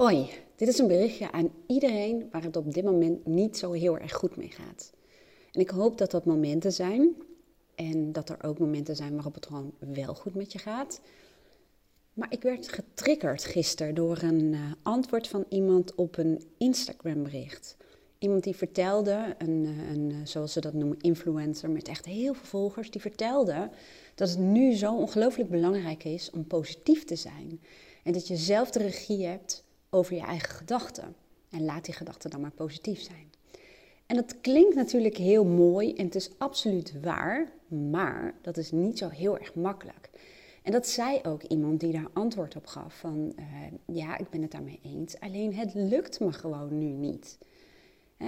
Hoi, dit is een berichtje aan iedereen waar het op dit moment niet zo heel erg goed mee gaat. En ik hoop dat dat momenten zijn en dat er ook momenten zijn waarop het gewoon wel goed met je gaat. Maar ik werd getriggerd gisteren door een uh, antwoord van iemand op een Instagram bericht. Iemand die vertelde, een, eh, een, eh, zoals ze dat noemen, influencer met echt heel veel volgers, die vertelde dat het nu zo ongelooflijk belangrijk is om positief te zijn. En dat je zelf de regie hebt over je eigen gedachten. En laat die gedachten dan maar positief zijn. En dat klinkt natuurlijk heel mooi en het is absoluut waar, maar dat is niet zo heel erg makkelijk. En dat zei ook iemand die daar antwoord op gaf van uh, ja, ik ben het daarmee eens, alleen het lukt me gewoon nu niet.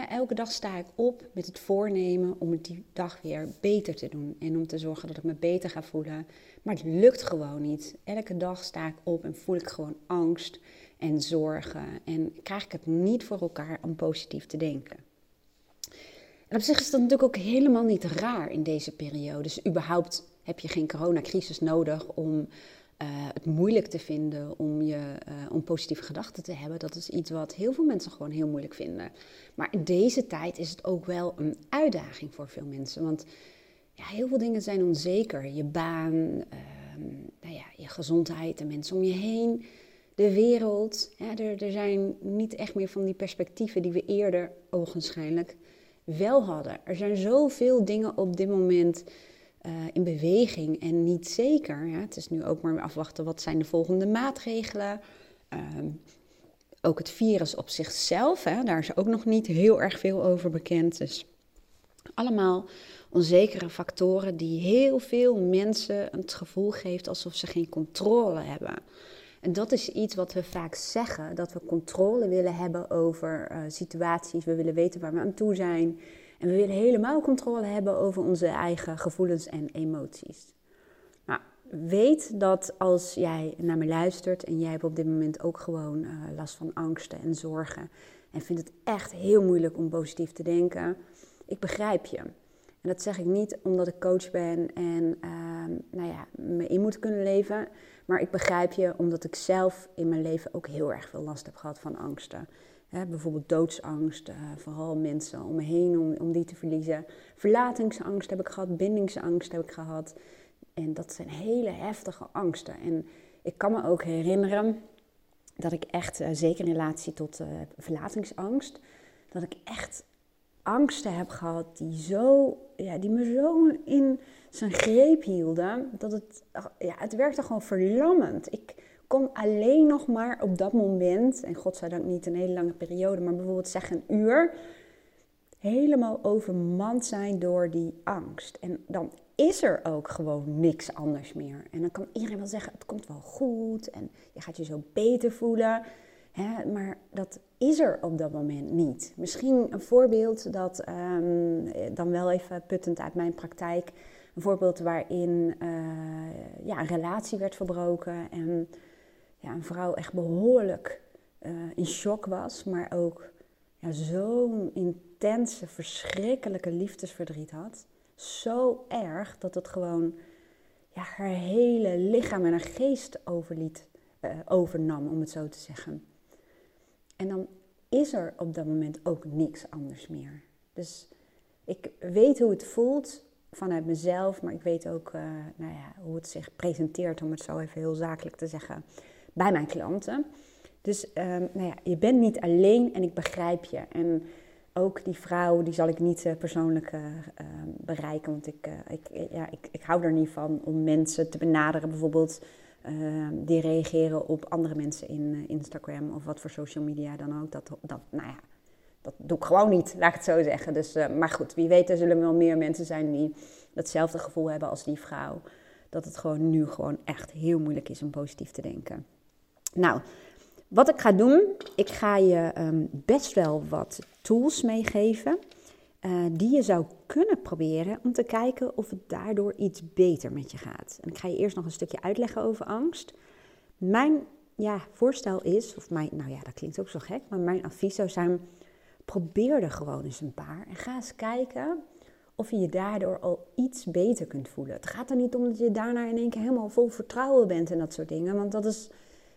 elke dag sta ik op met het voornemen om het die dag weer beter te doen en om te zorgen dat ik me beter ga voelen. Maar het lukt gewoon niet. Elke dag sta ik op en voel ik gewoon angst en zorgen. En krijg ik het niet voor elkaar om positief te denken. En op zich is dat natuurlijk ook helemaal niet raar in deze periode. Dus überhaupt heb je geen coronacrisis nodig om uh, het moeilijk te vinden om, je, uh, om positieve gedachten te hebben. Dat is iets wat heel veel mensen gewoon heel moeilijk vinden. Maar in deze tijd is het ook wel een uitdaging voor veel mensen. Want ja, heel veel dingen zijn onzeker. Je baan, uh, nou ja, je gezondheid, de mensen om je heen de wereld. Er, er zijn niet echt meer van die perspectieven die we eerder ogenschijnlijk wel hadden. Er zijn zoveel dingen op dit moment uh, in beweging en niet zeker. Ja, het is nu ook maar afwachten wat zijn de volgende maatregelen. Uh, ook het virus op zichzelf, hè, daar is ook nog niet heel erg veel over bekend. Dus allemaal onzekere factoren die heel veel mensen het gevoel geeft alsof ze geen controle hebben. En dat is iets wat we vaak zeggen, dat we controle willen hebben over uh, situaties. We willen weten waar we aan toe zijn. En we willen helemaal controle hebben over onze eigen gevoelens en emoties. Nou, weet dat als jij naar me luistert en jij hebt op dit moment ook gewoon uh, last van angsten en zorgen en vindt het echt heel moeilijk om positief te denken, ik begrijp je. En dat zeg ik niet omdat ik coach ben en uh, nou ja, me in moet kunnen leven. Maar ik begrijp je omdat ik zelf in mijn leven ook heel erg veel last heb gehad van angsten. bijvoorbeeld doodsangst, uh, vooral mensen om me heen om, om die te verliezen. Verlatingsangst heb ik gehad, bindingsangst heb ik gehad. En dat zijn hele heftige angsten. En ik kan me ook herinneren dat ik echt, uh, zeker in relatie tot uh, verlatingsangst, dat ik echt angsten heb gehad die, zo, ja, die me zo in zijn greep hielden, dat het, ja, het werkte gewoon verlammend. Ik kon alleen nog maar op dat moment, en godzijdank niet een hele lange periode, maar bijvoorbeeld zeg een uur, helemaal overmand zijn door die angst. En dan is er ook gewoon niks anders meer. En dan kan iedereen wel zeggen, het komt wel goed en je gaat je zo beter voelen. Maar dat is er op dat moment niet. Misschien een voorbeeld dat um, dan wel even puttend uit mijn praktijk. Een voorbeeld waarin uh, ja, een relatie werd verbroken en ja, een vrouw echt behoorlijk uh, in shock was, maar ook ja, zo'n intense, verschrikkelijke liefdesverdriet had. Zo erg dat het gewoon ja, haar hele lichaam en haar geest overliet, uh, overnam, om het zo te zeggen. En dan is er op dat moment ook niks anders meer. Dus ik weet hoe het voelt vanuit mezelf, maar ik weet ook uh, nou ja, hoe het zich presenteert, om het zo even heel zakelijk te zeggen, bij mijn klanten. Dus um, nou ja, je bent niet alleen en ik begrijp je. En ook die vrouw, die zal ik niet uh, persoonlijk uh, bereiken, want ik, ik, ja, ik, ik hou er niet van om mensen te benaderen, bijvoorbeeld Ehm, die reageren op andere mensen in uh, Instagram of wat voor social media dan ook. Dat, dat, nou ja, dat doe ik gewoon niet, laat ik het zo zeggen. Dus, uh, maar goed, wie weet, er zullen wel meer mensen zijn die datzelfde gevoel hebben als die vrouw. Dat het gewoon nu gewoon echt heel moeilijk is om positief te denken. Nou, wat ik ga doen, ik ga je um, best wel wat tools meegeven. Uh, die je zou kunnen proberen om te kijken of het daardoor iets beter met je gaat. En ik ga je eerst nog een stukje uitleggen over angst. Mijn ja, voorstel is, of mijn, nou ja, dat klinkt ook zo gek, maar mijn advies zou zijn: probeer er gewoon eens een paar en ga eens kijken of je je daardoor al iets beter kunt voelen. Het gaat er niet om dat je daarna in één keer helemaal vol vertrouwen bent en dat soort dingen, want dat is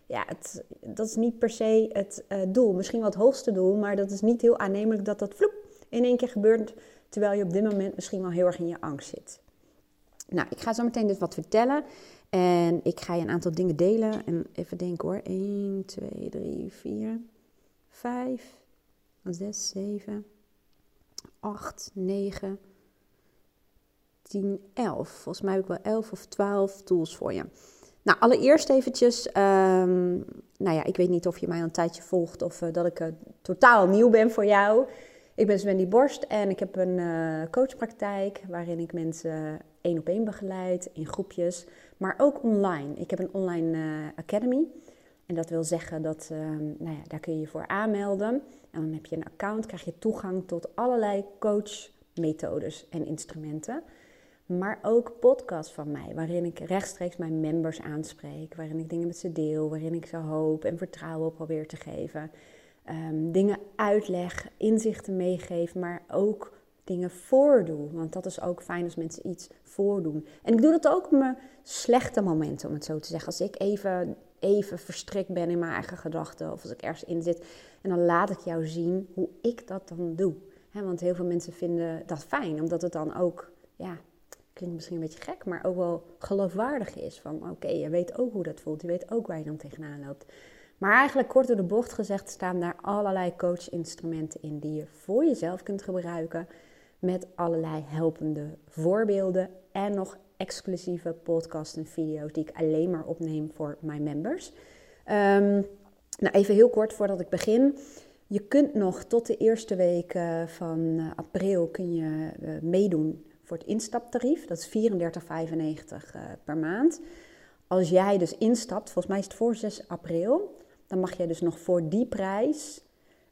ja, het, dat is niet per se het uh, doel. Misschien wel het hoogste doel, maar dat is niet heel aannemelijk dat dat vloep in één keer gebeurt. Terwijl je op dit moment misschien wel heel erg in je angst zit. Nou, ik ga zo meteen dus wat vertellen. En ik ga je een aantal dingen delen. En even denken hoor. 1, 2, 3, 4, 5, 6, 7, 8, 9, 10, 11. Volgens mij heb ik wel 11 of 12 tools voor je. Nou, allereerst eventjes, um, nou ja, ik weet niet of je mij al een tijdje volgt of uh, dat ik uh, totaal nieuw ben voor jou. Ik ben Wendy Borst en ik heb een uh, coachpraktijk waarin ik mensen één op één begeleid in groepjes, maar ook online. Ik heb een online academy en dat wil zeggen dat, ehm, nou ja, daar kun je je voor aanmelden. En dan heb je een account, krijg je toegang tot allerlei coachmethodes en instrumenten. Maar ook podcasts van mij, waarin ik rechtstreeks mijn members aanspreek, waarin ik dingen met ze deel, waarin ik ze hoop en vertrouwen probeer te geven. Um, dingen uitleg, inzichten meegeef, maar ook dingen voordoe. Want dat is ook fijn als mensen iets voordoen. En ik doe dat ook op mijn slechte momenten, om het zo te zeggen. Als ik even, even verstrikt ben in mijn eigen gedachten of als ik ergens in zit. En dan laat ik jou zien hoe ik dat dan doe. want heel veel mensen vinden dat fijn, omdat het dan ook ja, klinkt misschien een beetje gek, maar ook wel geloofwaardig is. Van oké, je weet ook hoe dat voelt, je weet ook waar je dan tegenaan loopt. Maar eigenlijk kort door de bocht gezegd staan daar allerlei coachinstrumenten in die je voor jezelf kunt gebruiken. Met allerlei helpende voorbeelden en nog exclusieve podcasts en video's die ik alleen maar opneem voor mijn members. Um, nou, even heel kort voordat ik begin. Je kunt nog tot de eerste week van eh, april kun je uh, meedoen voor het instaptarief. Dat is 34,95 uh, per maand. Als jij dus instapt, volgens mij is het voor 6 april, dan mag je dus nog voor die prijs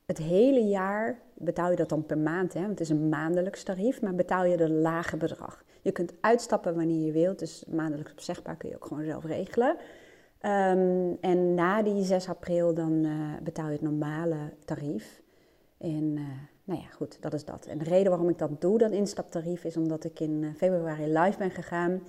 het hele jaar, betaal je dat dan per maand, hè, want het is een maandelijks tarief, maar betaal je een lage bedrag. Je kunt uitstappen wanneer je wilt, dus maandelijks opzegbaar kun je ook gewoon zelf regelen. Um, en na die 6 april dan uh, betaal je het normale tarief. En uh, nou ja, goed, dat is dat. En de reden waarom ik dat doe, dat instaptarief, is omdat ik in eh, februari live ben gegaan.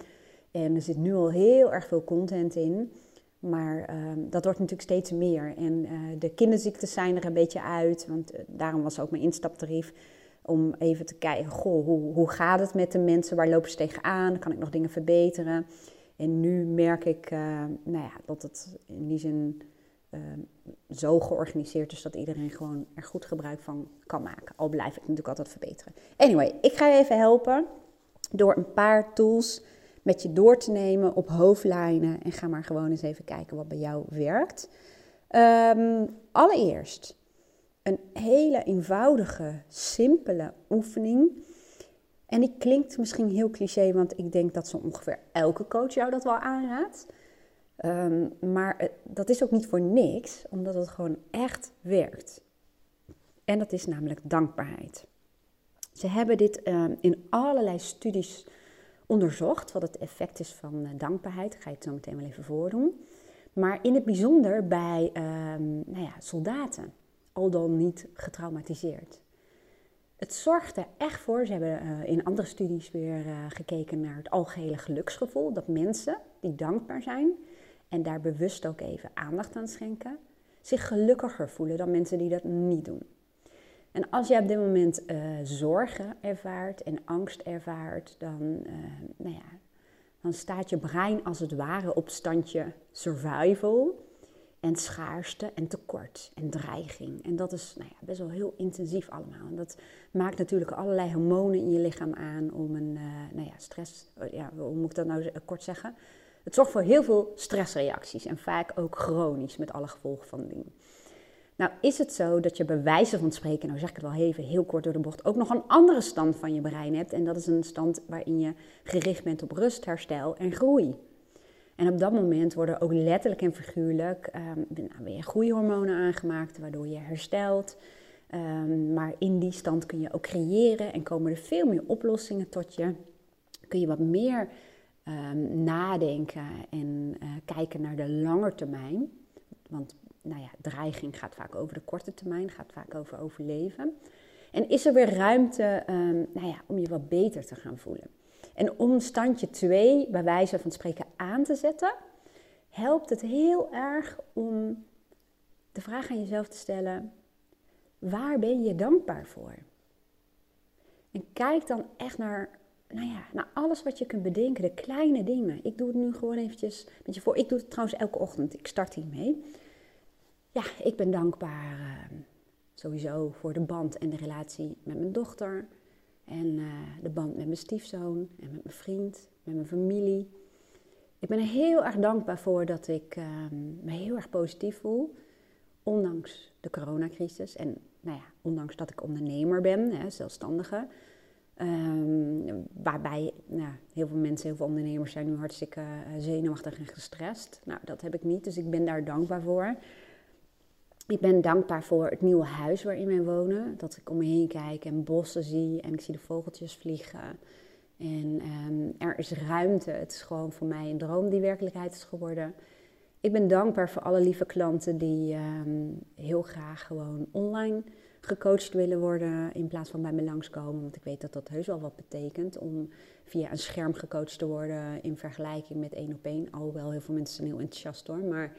En er zit nu al heel erg veel content in. Maar uh, dat wordt natuurlijk steeds meer. En uh, de kinderziektes zijn er een beetje uit. Want uh, daarom was ook mijn instaptarief. Om even te kijken, goh, hoe, hoe gaat het met de mensen? Waar lopen ze tegenaan? Kan ik nog dingen verbeteren? En nu merk ik nou ja, dat het in die zin Ehm, zo georganiseerd is dat iedereen gewoon er goed gebruik van kan maken. Al blijf ik natuurlijk altijd verbeteren. Anyway, ik ga je even helpen door een paar tools met je door te nemen op hoofdlijnen. En ga maar gewoon eens even kijken wat bij jou werkt. Um, allereerst een hele eenvoudige, simpele oefening. En die klinkt misschien heel cliché, want ik denk dat zo ongeveer elke coach jou dat wel aanraadt. Um, maar dat is ook niet voor niks, omdat het gewoon echt werkt. En dat is namelijk dankbaarheid. Ze hebben dit um, in allerlei studies onderzocht, wat het effect is van uh, dankbaarheid. Ga je het zo meteen wel even voordoen. Maar in het bijzonder bij um, nou ja, soldaten, al dan niet getraumatiseerd. Het zorgt er echt voor, ze hebben uh, in andere studies weer uh, gekeken naar het algehele geluksgevoel, dat mensen die dankbaar zijn, en daar bewust ook even aandacht aan schenken, zich gelukkiger voelen dan mensen die dat niet doen. En als jij op dit moment uh, zorgen ervaart en angst ervaart, dan, uh, nou ja, dan staat je brein als het ware op standje survival en schaarste en tekort en dreiging. En dat is nou ja, best wel heel intensief allemaal. En dat maakt natuurlijk allerlei hormonen in je lichaam aan om een uh, nou ja, stress, ja, hoe moet ik dat nou kort zeggen? Het zorgt voor heel veel stressreacties en vaak ook chronisch met alle gevolgen van ding. Nou is het zo dat je bij wijze van spreken, nou zeg ik het wel even heel kort door de bocht, ook nog een andere stand van je brein hebt. En dat is een stand waarin je gericht bent op rust, herstel en groei. En op dat moment worden ook letterlijk en figuurlijk um, nou, weer groeihormonen aangemaakt, waardoor je herstelt. Um, maar in die stand kun je ook creëren en komen er veel meer oplossingen tot je. Kun je wat meer um, nadenken en uh, kijken naar de lange termijn. Want nou ja, dreiging gaat vaak over de korte termijn, gaat vaak over overleven. En is er weer ruimte um, nou ja, om je wat beter te gaan voelen. En om standje 2 bij wijze van spreken aan te zetten, helpt het heel erg om de vraag aan jezelf te stellen: waar ben je dankbaar voor? En kijk dan echt naar, nou ja, naar alles wat je kunt bedenken, de kleine dingen. Ik doe het nu gewoon eventjes met je voor. Ik doe het trouwens elke ochtend. Ik start hiermee. Ja, ik ben dankbaar uh, sowieso voor de band en de relatie met mijn dochter. En uh, de band met mijn stiefzoon en met mijn vriend, met mijn familie. Ik ben er heel erg dankbaar voor dat ik uh, me heel erg positief voel. Ondanks de coronacrisis en nou ja, ondanks dat ik ondernemer ben, hè, zelfstandige. Um, waarbij nou, heel veel mensen, heel veel ondernemers zijn nu hartstikke uh, zenuwachtig en gestrest. Nou, dat heb ik niet, dus ik ben daar dankbaar voor. Ik ben dankbaar voor het nieuwe huis waarin wij wonen. Dat ik om me heen kijk en bossen zie en ik zie de vogeltjes vliegen. En um, er is ruimte. Het is gewoon voor mij een droom die werkelijkheid is geworden. Ik ben dankbaar voor alle lieve klanten die um, heel graag gewoon online gecoacht willen worden in plaats van bij me langskomen. Want ik weet dat dat heus wel wat betekent om via een scherm gecoacht te worden in vergelijking met één op één. Alhoewel heel veel mensen zijn heel enthousiast hoor. Maar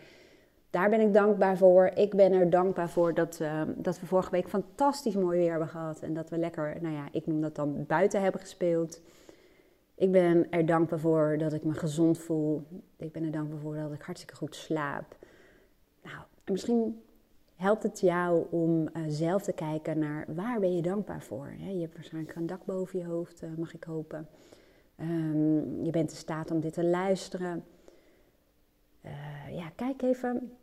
daar ben ik dankbaar voor. Ik ben er dankbaar voor dat, uh, dat we vorige week fantastisch mooi weer hebben gehad. En dat we lekker, nou ja, ik noem dat dan buiten hebben gespeeld. Ik ben er dankbaar voor dat ik me gezond voel. Ik ben er dankbaar voor dat ik hartstikke goed slaap. Nou, misschien helpt het jou om uh, zelf te kijken naar waar ben je dankbaar voor. Hè? Je hebt waarschijnlijk een dak boven je hoofd, uh, mag ik hopen. Um, je bent in staat om dit te luisteren. Ja, kijk even,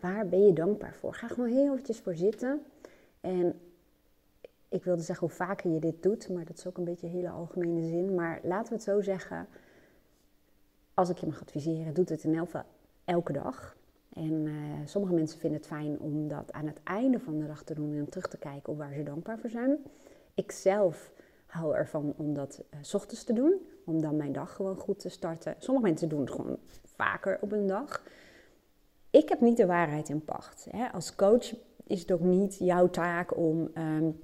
waar ben je dankbaar voor? Ga gewoon heel eventjes voor zitten. En ik wilde zeggen hoe vaker je dit doet, maar dat is ook een beetje een hele algemene zin. Maar laten we het zo zeggen, als ik je mag adviseren, doe het in elk elke dag. En uh, sommige mensen vinden het fijn om dat aan het einde van de dag te doen en terug te kijken op waar ze dankbaar voor zijn. Ik zelf hou ervan om dat uh, s ochtends te doen, om dan mijn dag gewoon goed te starten. Sommige mensen doen het gewoon vaker op een dag. Ik heb niet de waarheid in pacht. Als coach is het ook niet jouw taak om um,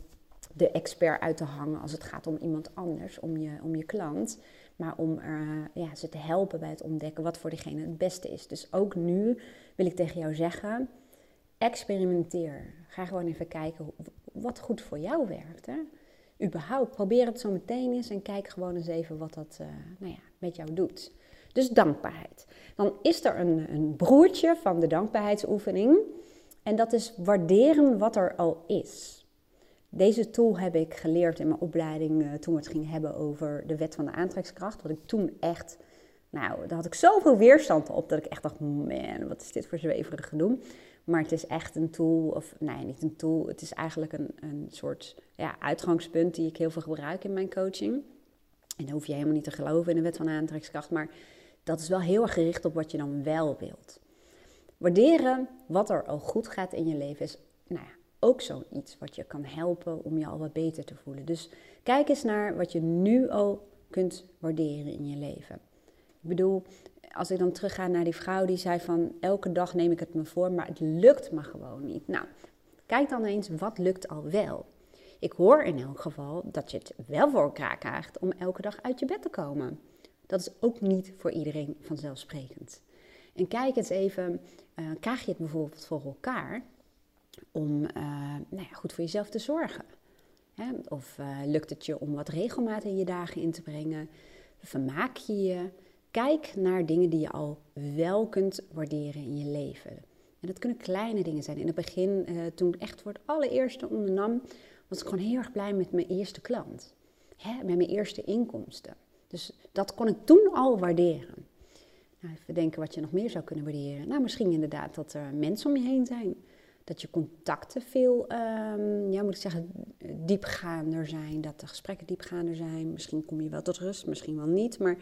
de expert uit te hangen als het gaat om iemand anders, om je, om je klant. Maar om uh, ja, ze te helpen bij het ontdekken wat voor diegene het beste is. Dus ook nu wil ik tegen jou zeggen, experimenteer. Ga gewoon even kijken wat goed voor jou werkt. Hè? Überhaupt, probeer het zo meteen eens en kijk gewoon eens even wat dat uh, nou ja, met jou doet. Dus dankbaarheid. Dan is er een, een broertje van de dankbaarheidsoefening. En dat is waarderen wat er al is. Deze tool heb ik geleerd in mijn opleiding uh, toen we het gingen hebben over de wet van de aantrekkingskracht. Wat ik toen echt, nou, daar had ik zoveel weerstand op dat ik echt dacht, man, wat is dit voor zweverig gedoe. Maar het is echt een tool, of nee, niet een tool, het is eigenlijk een, een soort ja, uitgangspunt die ik heel veel gebruik in mijn coaching. En dan hoef je helemaal niet te geloven in de wet van de aantrekkingskracht, maar dat is wel heel erg gericht op wat je dan wel wilt. Waarderen wat er al goed gaat in je leven is, nou ja, ook zoiets wat je kan helpen om je al wat beter te voelen. Dus kijk eens naar wat je nu al kunt waarderen in je leven. Ik bedoel, als ik dan terugga naar die vrouw die zei van elke dag neem ik het me voor, maar het lukt me gewoon niet. Nou, kijk dan eens wat lukt al wel. Ik hoor in elk geval dat je het wel voor elkaar krijgt om elke dag uit je bed te komen. Dat is ook niet voor iedereen vanzelfsprekend. En kijk eens even, uh, krijg je het bijvoorbeeld voor elkaar om uh, nou ja, goed voor jezelf te zorgen? Hè? Of uh, lukt het je om wat regelmaat in je dagen in te brengen? Vermaak je je? Kijk naar dingen die je al wel kunt waarderen in je leven. En dat kunnen kleine dingen zijn. In het begin, toen ik echt voor het allereerste ondernam, was ik gewoon heel erg blij met mijn eerste klant. Hè? Met mijn eerste inkomsten. Dus dat kon ik toen al waarderen. Nou, even denken wat je nog meer zou kunnen waarderen. Nou, misschien inderdaad dat er mensen om je heen zijn dat je contacten veel, um, ja, moet ik zeggen, diepgaander zijn. Dat de gesprekken diepgaander zijn. Misschien kom je wel tot rust, misschien wel niet. Maar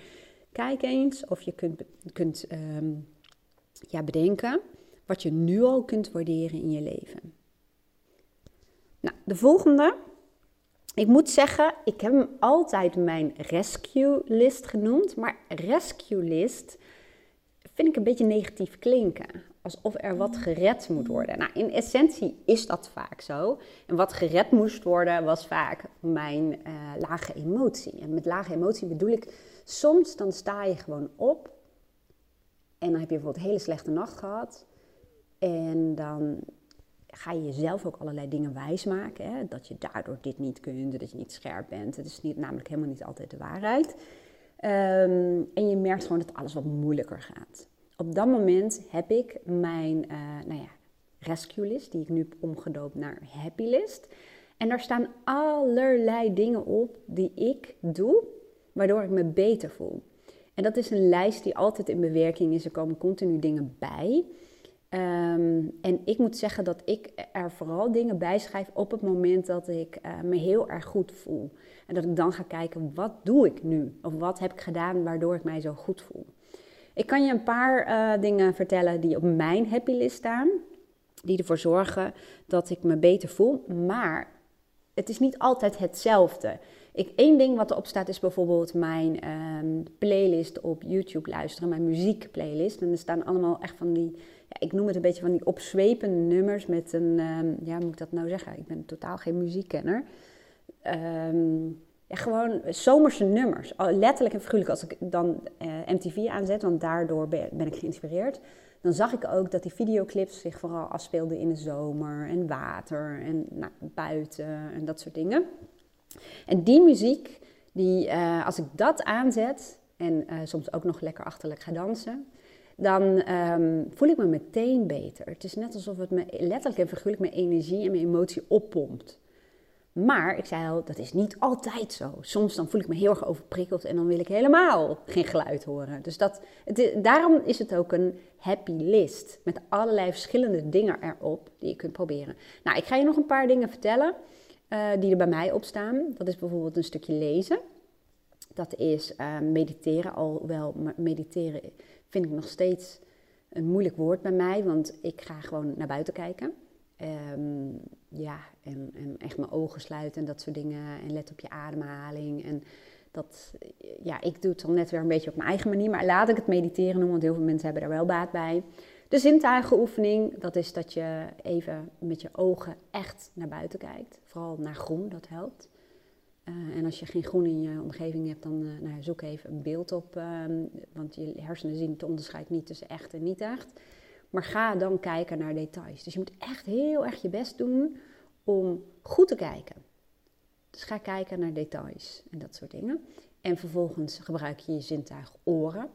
kijk eens of je kunt, kunt um, ja, bedenken wat je nu al kunt waarderen in je leven. Nou, de volgende. Ik moet zeggen, ik heb hem altijd mijn rescue list genoemd. Maar rescue list vind ik een beetje negatief klinken alsof er wat gered moet worden. Nou, in essentie is dat vaak zo. En wat gered moest worden was vaak mijn uh, lage emotie. En met lage emotie bedoel ik, soms dan sta je gewoon op En dan heb je bijvoorbeeld een hele slechte nacht gehad. En dan ga je jezelf ook allerlei dingen wijsmaken. Hè? Dat je daardoor dit niet kunt, dat je niet scherp bent. Het is niet, namelijk helemaal niet altijd de waarheid. Ehm, en je merkt gewoon dat alles wat moeilijker gaat. Op dat moment heb ik mijn uh, nou ja, rescue list, die ik nu heb omgedoopt naar happy list. En daar staan allerlei dingen op die ik doe, waardoor ik me beter voel. En dat is een lijst die altijd in bewerking is. Er komen continu dingen bij. Ehm, en ik moet zeggen dat ik er vooral dingen bij schrijf op het moment dat ik uh, me heel erg goed voel. En dat ik dan ga kijken, wat doe ik nu? Of wat heb ik gedaan waardoor ik mij zo goed voel? Ik kan je een paar uh, dingen vertellen die op mijn happy list staan. Die ervoor zorgen dat ik me beter voel. Maar het is niet altijd hetzelfde. Ik, één ding wat erop staat is bijvoorbeeld mijn ehm, playlist op YouTube luisteren, mijn muziekplaylist. En er staan allemaal echt van die, ja, ik noem het een beetje van die opzwepende nummers met een, um, ja, moet ik dat nou zeggen? Ik ben totaal geen muziekkenner. Um, ja, gewoon zomerse nummers. Letterlijk en figuurlijk, als ik dan eh, MTV aanzet, want daardoor ben ik geïnspireerd. Dan zag ik ook dat die videoclips zich vooral afspeelden in de zomer en water en nou, buiten en dat soort dingen. En die muziek, die, uh, als ik dat aanzet en uh, soms ook nog lekker achterlijk ga dansen, dan um, voel ik me meteen beter. Het is net alsof het me letterlijk en figuurlijk mijn energie en mijn emotie oppompt. Maar ik zei al, dat is niet altijd zo. Soms dan voel ik me heel erg overprikkeld en dan wil ik helemaal geen geluid horen. Dus dat, het, daarom is het ook een happy list. Met allerlei verschillende dingen erop die je kunt proberen. Nou, ik ga je nog een paar dingen vertellen uh, die er bij mij op staan. Dat is bijvoorbeeld een stukje lezen. Dat is uh, mediteren. Alhoewel mediteren vind ik nog steeds een moeilijk woord bij mij. Want ik ga gewoon naar buiten kijken. Um, ja, en, en, echt mijn ogen sluiten en dat soort dingen. En let op je ademhaling. En dat, ja, ik doe het dan net weer een beetje op mijn eigen manier. Maar laat ik het mediteren noemen, want heel veel mensen hebben er wel baat bij. De zintuigenoefening, dat is dat je even met je ogen echt naar buiten kijkt. Vooral naar groen, dat helpt. Uh, en als je geen groen in je omgeving hebt, dan uh, nou, zoek even een beeld op. Uh, want je hersenen zien het onderscheid niet tussen echt en niet echt. Maar ga dan kijken naar details. Dus je moet echt heel erg je best doen om goed te kijken. Dus ga kijken naar details en dat soort dingen. En vervolgens gebruik je je zintuig oren.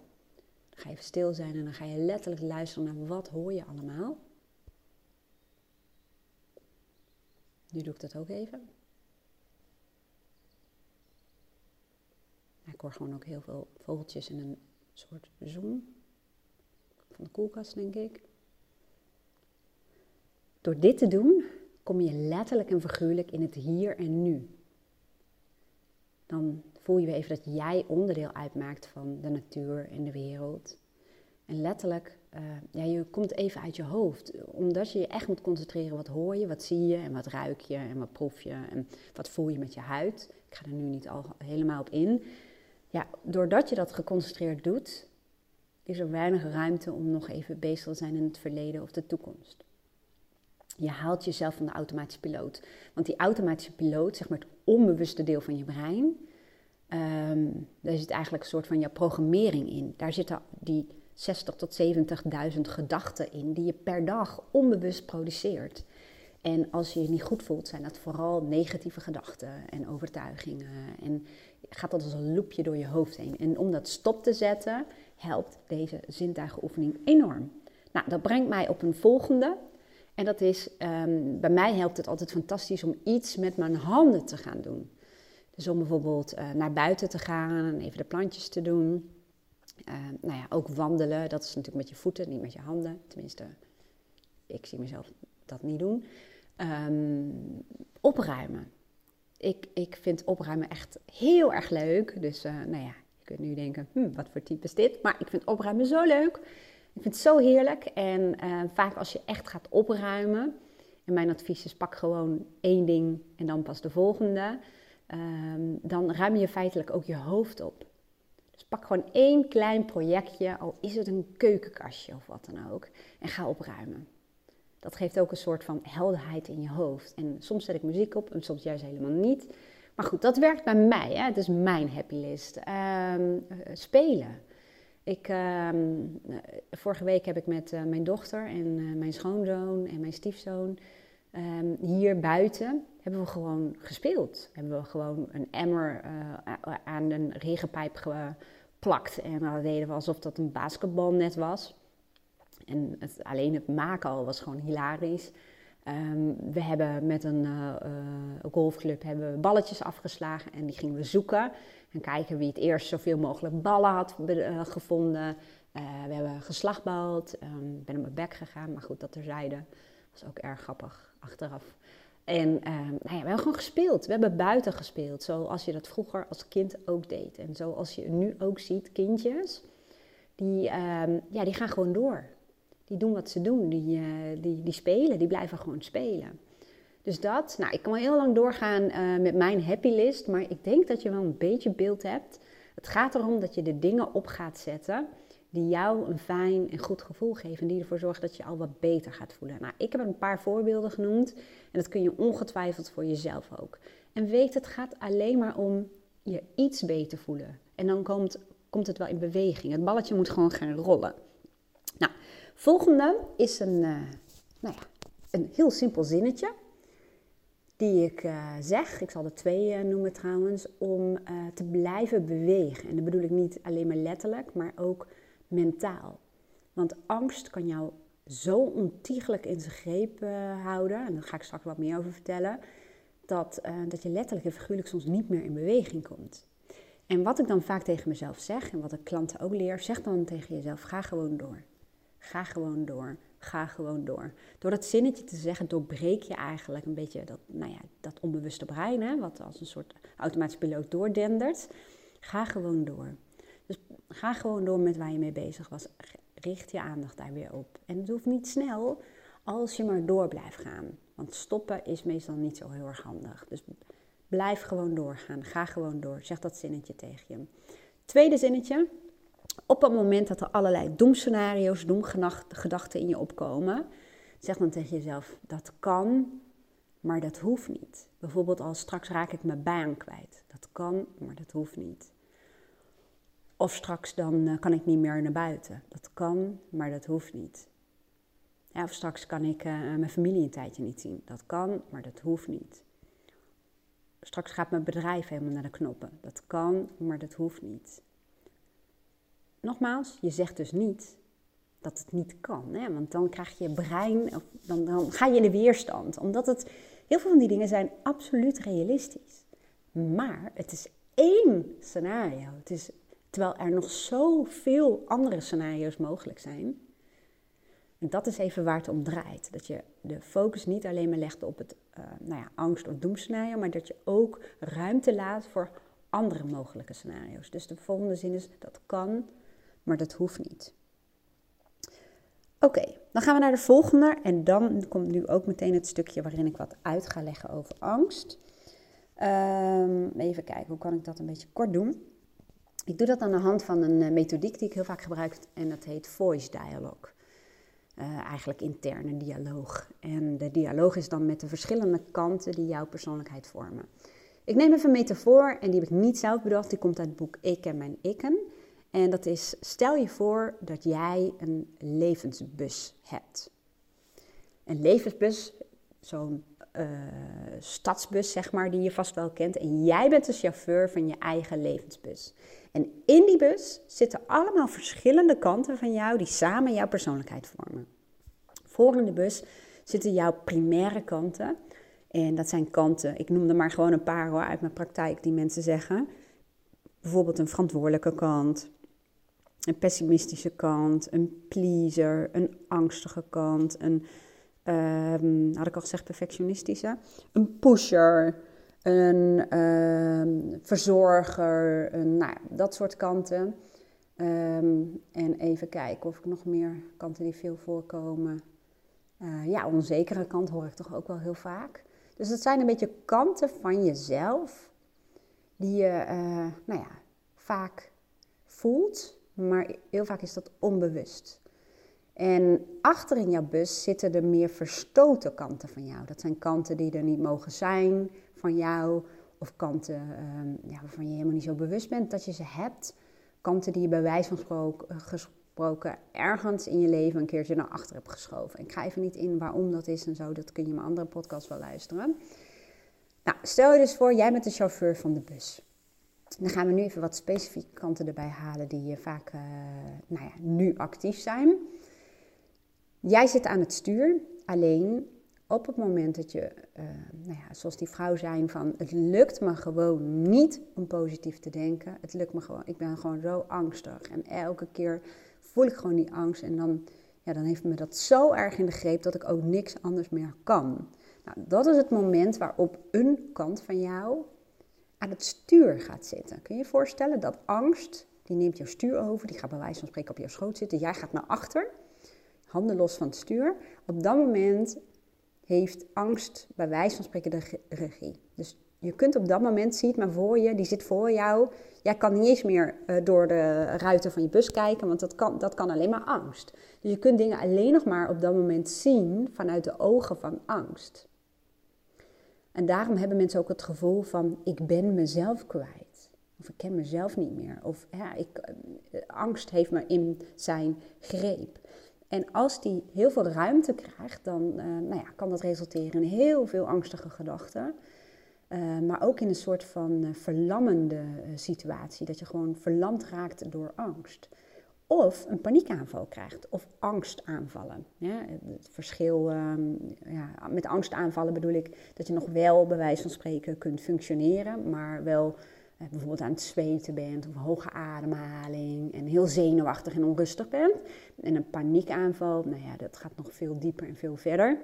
Ga even stil zijn en dan ga je letterlijk luisteren naar wat hoor je allemaal. Nu doe ik dat ook even. Ik hoor gewoon ook heel veel vogeltjes en een soort zoom. Van de koelkast, denk ik. Door dit te doen, kom je letterlijk en figuurlijk in het hier en nu. Dan voel je weer even dat jij onderdeel uitmaakt van de natuur en de wereld. En letterlijk, uh, ja, je komt even uit je hoofd. Omdat je je echt moet concentreren. Wat hoor je, wat zie je en wat ruik je en wat proef je en wat voel je met je huid. Ik ga er nu niet al helemaal op in. Ja, doordat je dat geconcentreerd doet, is er weinig ruimte om nog even bezig te zijn in het verleden of de toekomst. Je haalt jezelf van de automatische piloot. Want die automatische piloot, zeg maar het onbewuste deel van je brein, um, daar zit eigenlijk een soort van jouw programmering in. Daar zitten die 60 tot 70.000 gedachten in die je per dag onbewust produceert. En als je je niet goed voelt, zijn dat vooral negatieve gedachten en overtuigingen. En gaat dat als een loopje door je hoofd heen. En om dat stop te zetten, helpt deze zintuigenoefening enorm. Nou, dat brengt mij op een volgende. En dat is, um, bij mij helpt het altijd fantastisch om iets met mijn handen te gaan doen. Dus om bijvoorbeeld uh, naar buiten te gaan en even de plantjes te doen. Uh, nou ja, ook wandelen, dat is natuurlijk met je voeten, niet met je handen. Tenminste, ik zie mezelf dat niet doen. Um, opruimen. Ik, ik vind opruimen echt heel erg leuk. Dus uh, nou ja, je kunt nu denken, hm, wat voor type is dit? Maar ik vind opruimen zo leuk. Ik vind het zo heerlijk. En vaak als je echt gaat opruimen, en mijn advies is pak gewoon één ding en dan pas de volgende, um, dan ruim je feitelijk ook je hoofd op. Dus pak gewoon één klein projectje, al is het een keukenkastje of wat dan ook, en ga opruimen. Dat geeft ook een soort van helderheid in je hoofd. En soms zet ik muziek op en soms juist helemaal niet. Maar goed, dat werkt bij mij. Hè? Het is mijn happy list. Um, spelen ik, ehm, vorige week heb ik met mijn dochter en mijn schoonzoon en mijn stiefzoon um, hier buiten hebben we gewoon gespeeld. Hebben we gewoon een emmer aan een regenpijp geplakt en dan deden we alsof dat een basketbalnet was. En het, alleen het maken al was gewoon hilarisch. Ehm, we hebben met een uh, golfclub hebben we balletjes afgeslagen en die gingen we zoeken. En kijken wie het eerst zoveel mogelijk ballen had gevonden. we hebben geslachtbald. Ik um, ben op mijn bek gegaan, maar goed, dat terzijde. was ook erg grappig achteraf. En ehm, nou ja, we hebben gewoon gespeeld. We hebben buiten gespeeld, zoals je dat vroeger als kind ook deed. En zoals je nu ook ziet, kindjes, die, ja, die gaan gewoon door die doen wat ze doen. Die, uh, die, die spelen, die blijven gewoon spelen. Dus dat, nou, ik kan wel heel lang doorgaan uh, met mijn happy list, maar ik denk dat je wel een beetje beeld hebt. Het gaat erom dat je de dingen op gaat zetten die jou een fijn en goed gevoel geven. En die ervoor zorgen dat je al wat beter gaat voelen. Nou, ik heb een paar voorbeelden genoemd. En dat kun je ongetwijfeld voor jezelf ook. En weet, het gaat alleen maar om je iets beter voelen. En dan komt, komt het wel in beweging. Het balletje moet gewoon gaan rollen. Nou, Volgende is een, uh, nou ja, een heel simpel zinnetje. Die ik uh, zeg, ik zal er twee uh, noemen trouwens, om te blijven bewegen. En dat bedoel ik niet alleen maar letterlijk, maar ook mentaal. Want angst kan jou zo ontiegelijk in zijn greep houden, en daar ga ik straks wat meer over vertellen, dat, dat je letterlijk en figuurlijk soms niet meer in beweging komt. En wat ik dan vaak tegen mezelf zeg, en wat ik klanten ook leer, zeg dan tegen jezelf, ga gewoon door. Ga gewoon door. Ga gewoon door. Door dat zinnetje te zeggen, doorbreek je eigenlijk een beetje dat, nou ja, dat onbewuste brein, hè, wat als een soort automatisch piloot doordendert. Ga gewoon door. Dus ga gewoon door met waar je mee bezig was. Richt je aandacht daar weer op. En het hoeft niet snel als je maar door blijft gaan. Want stoppen is meestal niet zo heel erg handig. Dus blijf gewoon doorgaan. Ga gewoon door. Zeg dat zinnetje tegen je. Tweede zinnetje op het moment dat er allerlei doemscenario's, doemgedachten in je opkomen, zeg dan tegen jezelf: dat kan, maar dat hoeft niet. Bijvoorbeeld als straks raak ik mijn baan kwijt. Dat kan, maar dat hoeft niet. Of straks dan uh, kan ik niet meer naar buiten. Dat kan, maar dat hoeft niet. Ja, of straks kan ik uh, mijn familie een tijdje niet zien. Dat kan, maar dat hoeft niet. Straks gaat mijn bedrijf helemaal naar de knoppen. Dat kan, maar dat hoeft niet nogmaals, je zegt dus niet dat het niet kan. Hè? Want dan krijg je brein, of dan, dan ga je in de weerstand. Omdat het, heel veel van die dingen zijn absoluut realistisch. Maar het is één scenario. Het is, terwijl er nog zoveel andere scenario's mogelijk zijn. En dat is even waar het om draait. Dat je de focus niet alleen maar legt op het uh, nou ja, angst- of doemscenario, maar dat je ook ruimte laat voor andere mogelijke scenario's. Dus de volgende zin is: dat kan, maar dat hoeft niet. Oké, dan gaan we naar de volgende en dan komt nu ook meteen het stukje waarin ik wat uit ga leggen over angst. Um, even kijken, hoe kan ik dat een beetje kort doen? Ik doe dat aan de hand van een uh, methodiek die ik heel vaak gebruik en dat heet voice dialogue. Uh, eigenlijk interne dialoog. En de dialoog is dan met de verschillende kanten die jouw persoonlijkheid vormen. Ik neem even een metafoor en die heb ik niet zelf bedacht, die komt uit het boek Ik en mijn ikken. En dat is, stel je voor dat jij een levensbus hebt. Een levensbus, zo'n uh, stadsbus zeg maar, die je vast wel kent. En jij bent de chauffeur van je eigen levensbus. En in die bus zitten allemaal verschillende kanten van jou die samen jouw persoonlijkheid vormen. Voor in de bus zitten jouw primaire kanten. En dat zijn kanten, ik noem er maar gewoon een paar hoor, uit mijn praktijk die mensen zeggen. Bijvoorbeeld een verantwoordelijke kant, een pessimistische kant, een pleaser, een angstige kant, een, um, had ik al gezegd, perfectionistische, een pusher, een um, verzorger, nou, dat soort kanten. Um, en even kijken of ik nog meer kanten die veel voorkomen. Uh, ja, onzekere kant hoor ik toch ook wel heel vaak. Dus dat zijn een beetje kanten van jezelf die je, uh, nou ja, vaak voelt maar heel vaak is dat onbewust. En achter in jouw bus zitten de meer verstoten kanten van jou. Dat zijn kanten die er niet mogen zijn van jou, of kanten um, ja, waarvan je helemaal niet zo bewust bent dat je ze hebt, kanten die je bij wijze van gesproken ergens in je leven een keertje naar achter hebt geschoven. Ik ga even niet in waarom dat is en zo, dat kun je in mijn andere podcast wel luisteren. Nou, stel je dus voor, jij bent de chauffeur van de bus. Dan gaan we nu even wat specifieke kanten erbij halen die vaak uh, nou ja, nu actief zijn. Jij zit aan het stuur, alleen op het moment dat je, uh, nou ja, zoals die vrouw zei, van het lukt me gewoon niet om positief te denken. Het lukt me gewoon, ik ben gewoon zo angstig. En elke keer voel ik gewoon die angst. En dan, ja, dan heeft me dat zo erg in de greep dat ik ook niks anders meer kan. Nou, dat is het moment waarop een kant van jou aan het stuur gaat zitten. Kun je je voorstellen dat angst, die neemt jouw stuur over, die gaat bij wijze van spreken op jouw schoot zitten. Jij gaat naar achter, handen los van het stuur. Op dat moment heeft angst bij wijze van spreken de regie. Dus je kunt op dat moment, zie het maar voor je, die zit voor jou. Jij kan niet eens meer uh, door de ruiten van je bus kijken, want dat kan, dat kan alleen maar angst. Dus je kunt dingen alleen nog maar op dat moment zien vanuit de ogen van angst. En daarom hebben mensen ook het gevoel van ik ben mezelf kwijt. Of ik ken mezelf niet meer. Of ja, ik, eh, angst heeft me in zijn greep. En als die heel veel ruimte krijgt, dan uh, nou ja, kan dat resulteren in heel veel angstige gedachten. Uh, maar ook in een soort van uh, verlammende situatie. Dat je gewoon verlamd raakt door angst. Of een paniekaanval krijgt. Of angstaanvallen. Ja, het verschil um, ja, met angstaanvallen bedoel ik dat je nog wel bij wijze van spreken kunt functioneren. Maar wel eh, bijvoorbeeld aan het zweten bent of hoge ademhaling en heel zenuwachtig en onrustig bent. En een paniekaanval, nou ja, dat gaat nog veel dieper en veel verder.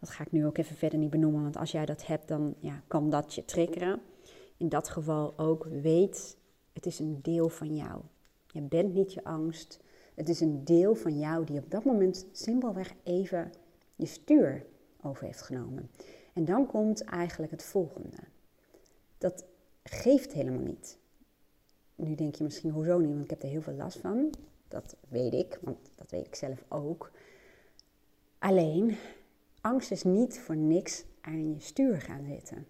Dat ga ik nu ook even verder niet benoemen, want als jij dat hebt, dan ja, kan dat je triggeren. In dat geval ook weet, het is een deel van jou. Je bent niet je angst. Het is een deel van jou die op dat moment simpelweg even je stuur over heeft genomen. En dan komt eigenlijk het volgende. Dat geeft helemaal niet. Nu denk je misschien, hoezo niet? Want ik heb er heel veel last van. Dat weet ik, want dat weet ik zelf ook. Alleen, angst is niet voor niks aan je stuur gaan zitten.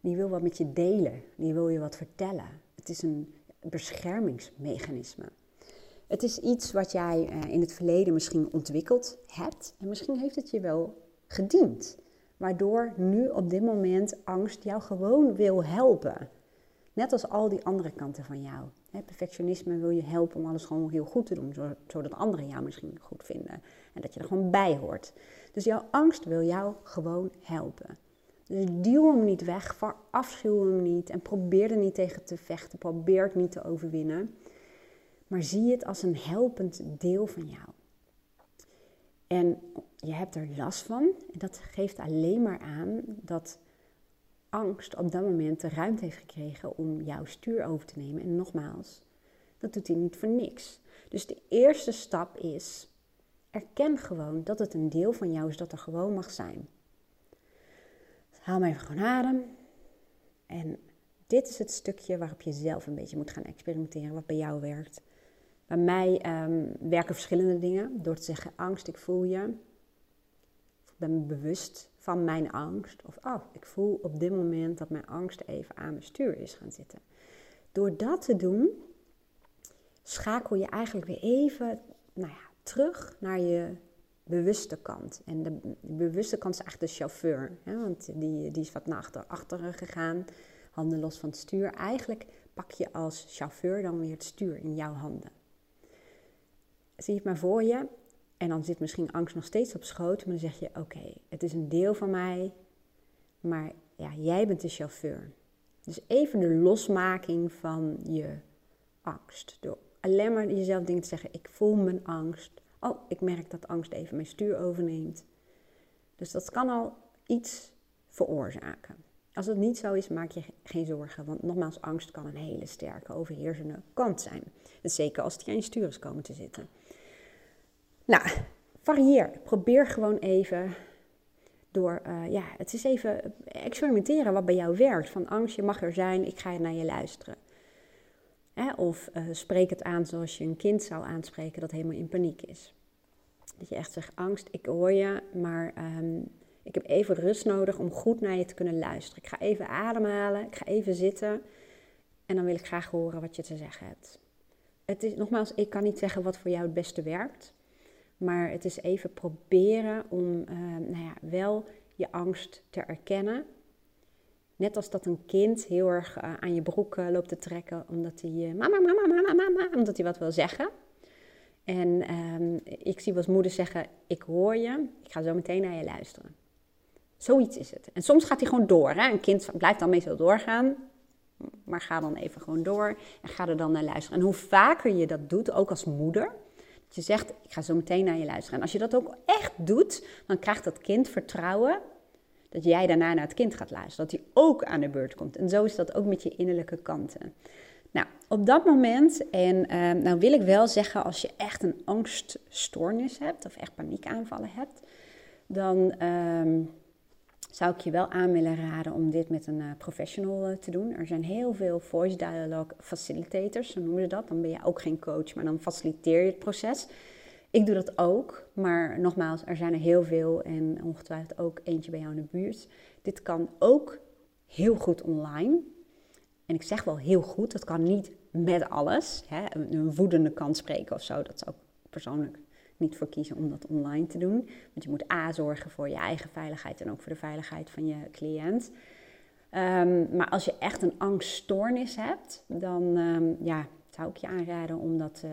Die wil wat met je delen. Die wil je wat vertellen. Het is een beschermingsmechanisme. Het is iets wat jij eh, in het verleden misschien ontwikkeld hebt. En misschien heeft het je wel gediend. Waardoor nu op dit moment angst jou gewoon wil helpen. Net als al die andere kanten van jou. perfectionisme wil je helpen om alles gewoon heel goed te doen, zodat anderen jou misschien goed vinden. En dat je er gewoon bij hoort. Dus jouw angst wil jou gewoon helpen. Dus duw hem niet weg, verafschuw hem niet en probeer er niet tegen te vechten. Probeer het niet te overwinnen. Maar zie het als een helpend deel van jou. En je hebt er last van. En dat geeft alleen maar aan dat angst op dat moment de ruimte heeft gekregen om jouw stuur over te nemen. En nogmaals, dat doet hij niet voor niks. Dus de eerste stap is, erken gewoon dat het een deel van jou is dat er gewoon mag zijn. Haal maar even gewoon adem. En dit is het stukje waarop je zelf een beetje moet gaan experimenteren, wat bij jou werkt. Bij mij um, werken verschillende dingen. Door te zeggen angst, ik voel je. Ben bewust van mijn angst. Of oh, ik voel op dit moment dat mijn angst even aan mijn stuur is gaan zitten. Door dat te doen, schakel je eigenlijk weer even nou ja, terug naar je bewuste kant. En de, bewuste kant is eigenlijk de chauffeur. Hè, want die, die is wat naar achter, achteren gegaan, handen los van het stuur. Eigenlijk pak je als chauffeur dan weer het stuur in jouw handen zie het maar voor je. En dan zit misschien angst nog steeds op schoot. Maar dan zeg je, oké, het is een deel van mij. Maar ja, jij bent de chauffeur. Dus even de losmaking van je angst. Door alleen maar jezelf dingen te zeggen. Ik voel mijn angst. Oh, ik merk dat angst even mijn stuur overneemt. Dus dat kan al iets veroorzaken. Als het niet zo is, maak je geen zorgen. Want nogmaals, angst kan een hele sterke, overheersende kant zijn. zeker als die aan je stuur is komen te zitten. Nou, varieer. Probeer gewoon even door, uh, ja, het is even experimenteren wat bij jou werkt. Van angst, je mag er zijn, ik ga naar je luisteren. Of uh, spreek het aan zoals je een kind zou aanspreken dat helemaal in paniek is. Dat je echt zegt, angst, ik hoor je, maar um, ik heb even rust nodig om goed naar je te kunnen luisteren. Ik ga even ademhalen, ik ga even zitten. En dan wil ik graag horen wat je te zeggen hebt. Het is, nogmaals, ik kan niet zeggen wat voor jou het beste werkt. Maar het is even proberen om uh, nou ja, wel je angst te erkennen. Net als dat een kind heel erg uh, aan je broek uh, loopt te trekken omdat hij mama, mama, mama, mama, omdat hij wat wil zeggen. En um, ik zie als moeder zeggen, ik hoor je, ik ga zo meteen naar je luisteren. Zoiets is het. En soms gaat hij gewoon door. Hè? Een kind blijft dan meestal doorgaan, maar ga dan even gewoon door en ga er dan naar luisteren. En hoe vaker je dat doet, ook als moeder, je zegt, ik ga zo meteen naar je luisteren. En als je dat ook echt doet, dan krijgt dat kind vertrouwen dat jij daarna naar het kind gaat luisteren. Dat hij ook aan de beurt komt. En zo is dat ook met je innerlijke kanten. Nou, op dat moment, en uh, nou wil ik wel zeggen, als je echt een angststoornis hebt of echt paniekaanvallen hebt, dan uh, zou ik je wel aan willen raden om dit met een uh, professional uh, te doen. Er zijn heel veel voice dialogue facilitators, zo noemen ze dat. Dan ben je ook geen coach, maar dan faciliteer je het proces. Ik doe dat ook, maar nogmaals, er zijn er heel veel en ongetwijfeld ook eentje bij jou in de buurt. Dit kan ook heel goed online. En ik zeg wel heel goed, dat kan niet met alles. Hè? Een woedende kant spreken of zo, dat zou ik persoonlijk niet voor kiezen om dat online te doen. Want je moet A zorgen voor je eigen veiligheid en ook voor de veiligheid van je cliënt. Um, maar als je echt een angststoornis hebt, dan um, ja, zou ik je aanraden om dat uh,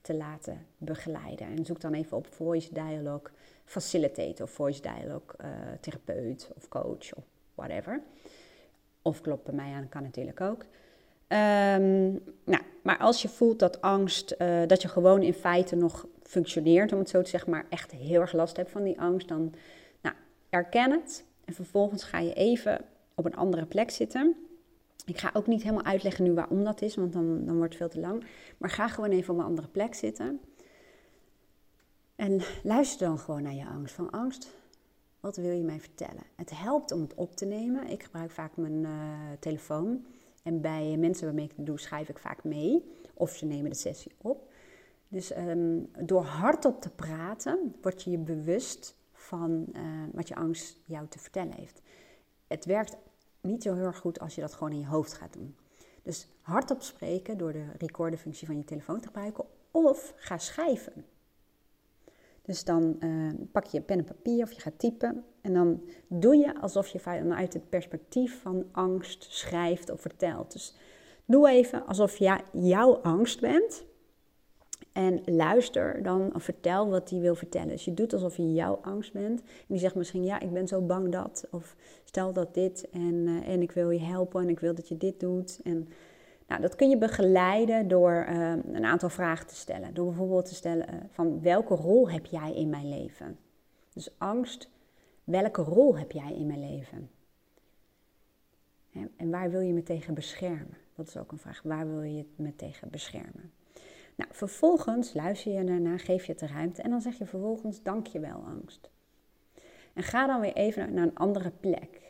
te laten begeleiden. En zoek dan even op Voice Dialogue Facilitator Voice Dialogue uh, therapeut of coach of whatever. Of klopt bij mij aan, kan natuurlijk ook. Um, nou, maar als je voelt dat angst, uh, dat je gewoon in feite nog functioneert, om het zo te zeggen, maar echt heel erg last hebt van die angst, dan nou, erken het. En vervolgens ga je even op een andere plek zitten. Ik ga ook niet helemaal uitleggen nu waarom dat is, want dan, dan wordt het veel te lang. Maar ga gewoon even op een andere plek zitten. En luister dan gewoon naar je angst. Van angst, wat wil je mij vertellen? Het helpt om het op te nemen. Ik gebruik vaak mijn uh, telefoon. En bij mensen waarmee ik het doe, schrijf ik vaak mee. Of ze nemen de sessie op. Dus um, door hardop te praten, word je je bewust van uh, wat je angst jou te vertellen heeft. Het werkt niet zo heel erg goed als je dat gewoon in je hoofd gaat doen. Dus hardop spreken door de recorderfunctie van je telefoon te gebruiken. Of ga schrijven. Dus dan uh, pak je pen en papier of je gaat typen. En dan doe je alsof je vanuit het perspectief van angst schrijft of vertelt. Dus doe even alsof jij jouw angst bent. En luister dan vertel wat hij wil vertellen. Dus je doet alsof je jouw angst bent. En die zegt misschien, ja, ik ben zo bang dat. Of stel dat dit en, uh, en ik wil je helpen en ik wil dat je dit doet. En nou, dat kun je begeleiden door uh, een aantal vragen te stellen. Door bijvoorbeeld te stellen uh, van welke rol heb jij in mijn leven? Dus angst, welke rol heb jij in mijn leven? En waar wil je me tegen beschermen? Dat is ook een vraag. Waar wil je me tegen beschermen? Nou, vervolgens luister je ernaar, geef je het de ruimte en dan zeg je vervolgens dankjewel angst. En ga dan weer even naar een andere plek.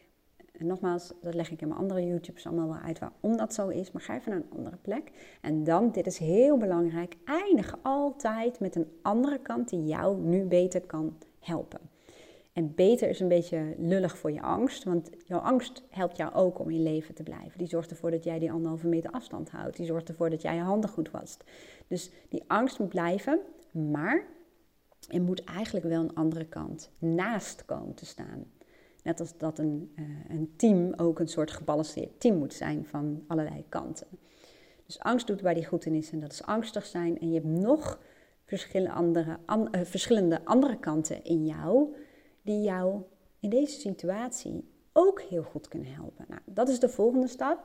En nogmaals, dat leg ik in mijn andere YouTubes allemaal wel uit waarom dat zo is. Maar ga even naar een andere plek. En dan, dit is heel belangrijk, eindig altijd met een andere kant die jou nu beter kan helpen. En beter is een beetje lullig voor je angst, want jouw angst helpt jou ook om in leven te blijven. Die zorgt ervoor dat jij die anderhalve meter afstand houdt. Die zorgt ervoor dat jij je handen goed wast. Dus die angst moet blijven, maar er moet eigenlijk wel een andere kant naast komen te staan. Net als dat een, uh, een team ook een soort gebalanceerd team moet zijn van allerlei kanten. Dus angst doet waar die goed in is en dat is angstig zijn. En je hebt nog verschillende andere, an, uh, verschillende andere kanten in jou die jou in deze situatie ook heel goed kunnen helpen. Nou, dat is de volgende stap.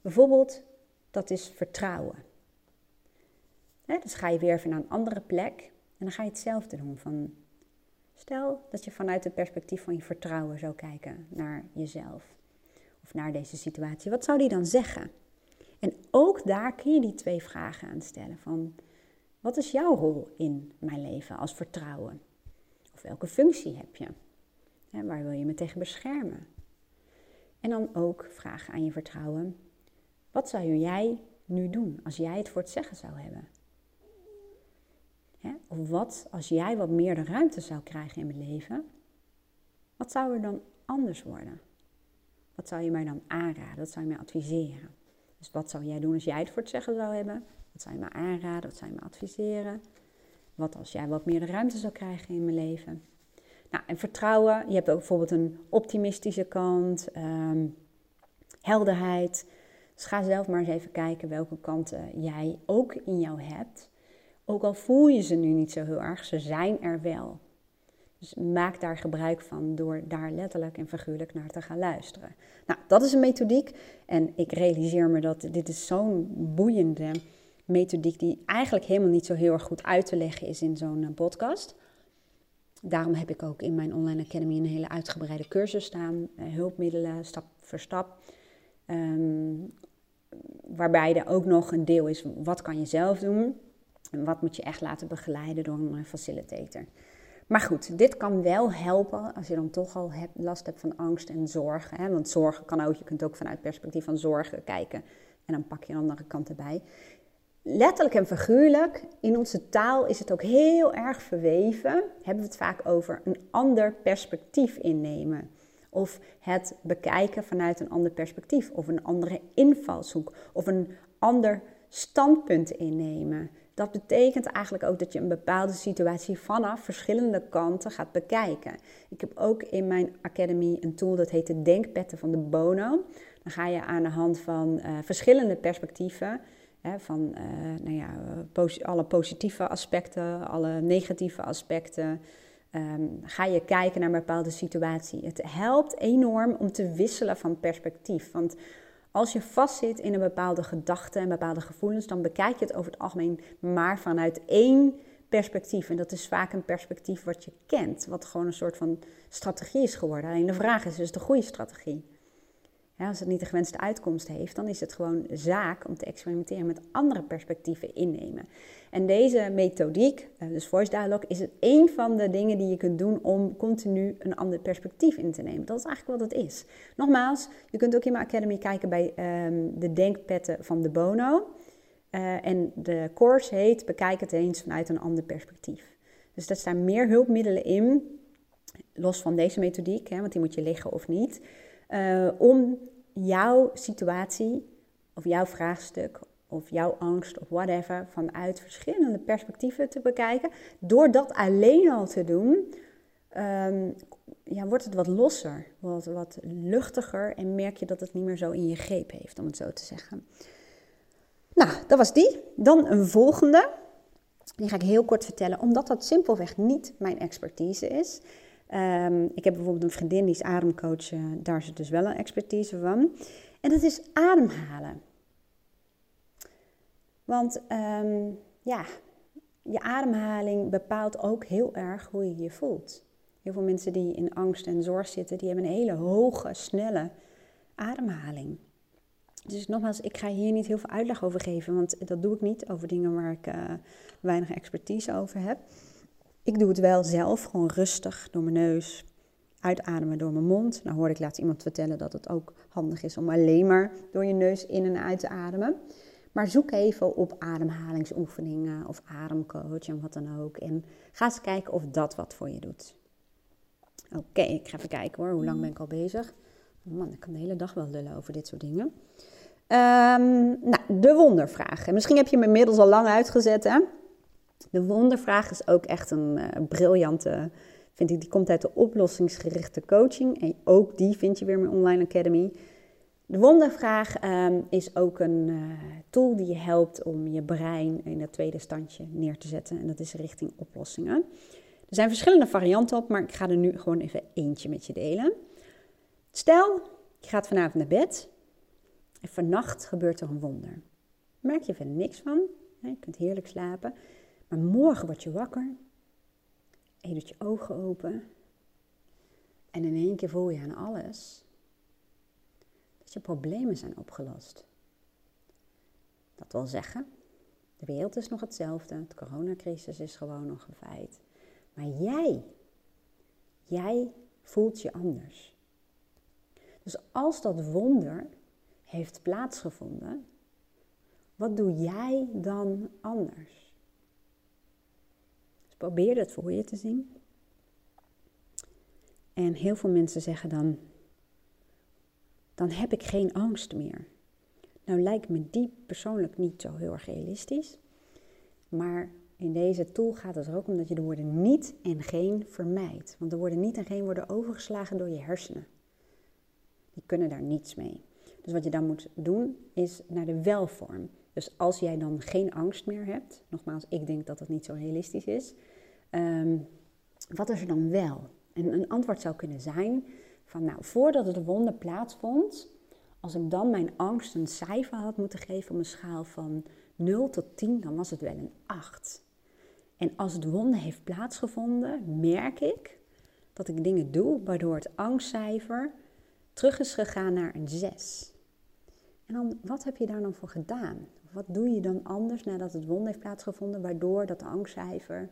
Bijvoorbeeld, dat is vertrouwen. dus ga je weer even naar een andere plek en dan ga je hetzelfde doen. Van, stel dat je vanuit het perspectief van je vertrouwen zou kijken naar jezelf of naar deze situatie. Wat zou die dan zeggen? En ook daar kun je die twee vragen aan stellen. Van, wat is jouw rol in mijn leven als vertrouwen? Of welke functie heb je? waar wil je me tegen beschermen? En dan ook vragen aan je vertrouwen. Wat zou jij nu doen als jij het voor het zeggen zou hebben? Of wat als jij wat meer de ruimte zou krijgen in mijn leven? Wat zou er dan anders worden? Wat zou je mij dan aanraden? Wat zou je mij adviseren? Dus wat zou jij doen als jij het voor het zeggen zou hebben? Wat zou je me aanraden? Wat zou je me adviseren? Wat als jij wat meer de ruimte zou krijgen in mijn leven? Nou, en vertrouwen. Je hebt ook bijvoorbeeld een optimistische kant, ehm, helderheid. Dus ga zelf maar eens even kijken welke kanten jij ook in jou hebt. Ook al voel je ze nu niet zo heel erg, ze zijn er wel. Dus maak daar gebruik van door daar letterlijk en figuurlijk naar te gaan luisteren. Nou, dat is een methodiek. En ik realiseer me dat dit is zo'n boeiende methodiek die eigenlijk helemaal niet zo heel erg goed uit te leggen is in zo'n eh, podcast. Daarom heb ik ook in mijn online academy een hele uitgebreide cursus staan, eh, hulpmiddelen stap voor stap. Ehm, waarbij er ook nog een deel is, wat kan je zelf doen en wat moet je echt laten begeleiden door een facilitator. Maar goed, dit kan wel helpen als je dan toch al last hebt van angst en zorg. Hè? Want zorgen kan ook, je kunt ook vanuit perspectief van zorgen kijken en dan pak je een andere kant erbij. Letterlijk en figuurlijk, in onze taal is het ook heel erg verweven. Hebben we het vaak over een ander perspectief innemen. Of het bekijken vanuit een ander perspectief. Of een andere invalshoek. Of een ander standpunt innemen. Dat betekent eigenlijk ook dat je een bepaalde situatie vanaf verschillende kanten gaat bekijken. Ik heb ook in mijn academy een tool dat heet de denkpetten van de Bono. Dan ga je aan de hand van uh, verschillende perspectieven, hè, van uh, nou ja, alle positieve aspecten, alle negatieve aspecten, um, ga je kijken naar een bepaalde situatie. Het helpt enorm om te wisselen van perspectief. Want als je vastzit in een bepaalde gedachte en bepaalde gevoelens, dan bekijk je het over het algemeen maar vanuit één perspectief. En dat is vaak een perspectief wat je kent, wat gewoon een soort van strategie is geworden. Alleen de vraag is, is het een goede strategie? Als het niet de gewenste uitkomst heeft, dan is het gewoon zaak om te experimenteren met andere perspectieven innemen. En deze methodiek, eh, dus voice dialogue, is een van de dingen die je kunt doen om continu een ander perspectief in te nemen. Dat is eigenlijk wat het is. Nogmaals, je kunt ook in mijn academy kijken bij ehm, de denkpetten van de Bono. Uh, en de course heet Bekijk het eens vanuit een ander perspectief. Dus daar staan meer hulpmiddelen in, los van deze methodiek, hè, want die moet je liggen of niet. Uh, om jouw situatie of jouw vraagstuk of jouw angst of whatever vanuit verschillende perspectieven te bekijken. Door dat alleen al te doen, um, ja, wordt het wat losser, wat, wat luchtiger en merk je dat het niet meer zo in je greep heeft, om het zo te zeggen. Nou, dat was die. Dan een volgende. Die ga ik heel kort vertellen, omdat dat simpelweg niet mijn expertise is. Um, ik heb bijvoorbeeld een vriendin die is ademcoach, uh, daar het dus wel een expertise van. En dat is ademhalen. Want um, ja, je ademhaling bepaalt ook heel erg hoe je je voelt. Heel veel mensen die in angst en zorg zitten, die hebben een hele hoge, snelle ademhaling. Dus nogmaals, ik ga hier niet heel veel uitleg over geven, want dat doe ik niet over dingen waar ik uh, weinig expertise over heb. Ik doe het wel zelf, gewoon rustig door mijn neus, uitademen door mijn mond. Nou hoorde ik laatst iemand vertellen dat het ook handig is om alleen maar door je neus in en uit te ademen. Maar zoek even op ademhalingsoefeningen of ademcoach en wat dan ook. En ga eens kijken of dat wat voor je doet. Oké, ik ga even kijken hoor. Hoe lang ben ik al bezig? Man, ik kan de hele dag wel lullen over dit soort dingen. Um, nou, de wondervraag. En misschien heb je hem inmiddels al lang uitgezet, hè? De wondervraag is ook echt een uh, briljante, vind ik. Die komt uit de oplossingsgerichte coaching. En ook die vind je weer in mijn online academy. De wondervraag um, is ook een uh, tool die je helpt om je brein in dat tweede standje neer te zetten. En dat is richting oplossingen. Er zijn verschillende varianten op, maar ik ga er nu gewoon even eentje met je delen. Stel, je gaat vanavond naar bed en vannacht gebeurt er een wonder. Merk je verder niks van. Je kunt heerlijk slapen. Maar morgen word je wakker en je doet je ogen open. En in één keer voel je aan alles dat je problemen zijn opgelost. Dat wil zeggen, de wereld is nog hetzelfde, de coronacrisis is gewoon nog een feit. Maar jij, jij voelt je anders. Dus als dat wonder heeft plaatsgevonden, wat doe jij dan anders? Probeer het voor je te zien. En heel veel mensen zeggen dan, dan heb ik geen angst meer. Nou lijkt me die persoonlijk niet zo heel erg realistisch. Maar in deze tool gaat het er ook om dat je de woorden niet en geen vermijdt. Want de woorden niet en geen worden overgeslagen door je hersenen. Die kunnen daar niets mee. Dus wat je dan moet doen is naar de welvorm. Dus als jij dan geen angst meer hebt, nogmaals, ik denk dat dat niet zo realistisch is. Ehm, wat is er dan wel? En een antwoord zou kunnen zijn van, nou, voordat het wonder plaatsvond, als ik dan mijn angst een cijfer had moeten geven op een schaal van 0 tot 10, dan was het wel een 8. En als het wonder heeft plaatsgevonden, merk ik dat ik dingen doe waardoor het angstcijfer terug is gegaan naar een 6. En dan, wat heb je daar dan voor gedaan? Wat doe je dan anders nadat het wonder heeft plaatsgevonden, waardoor dat angstcijfer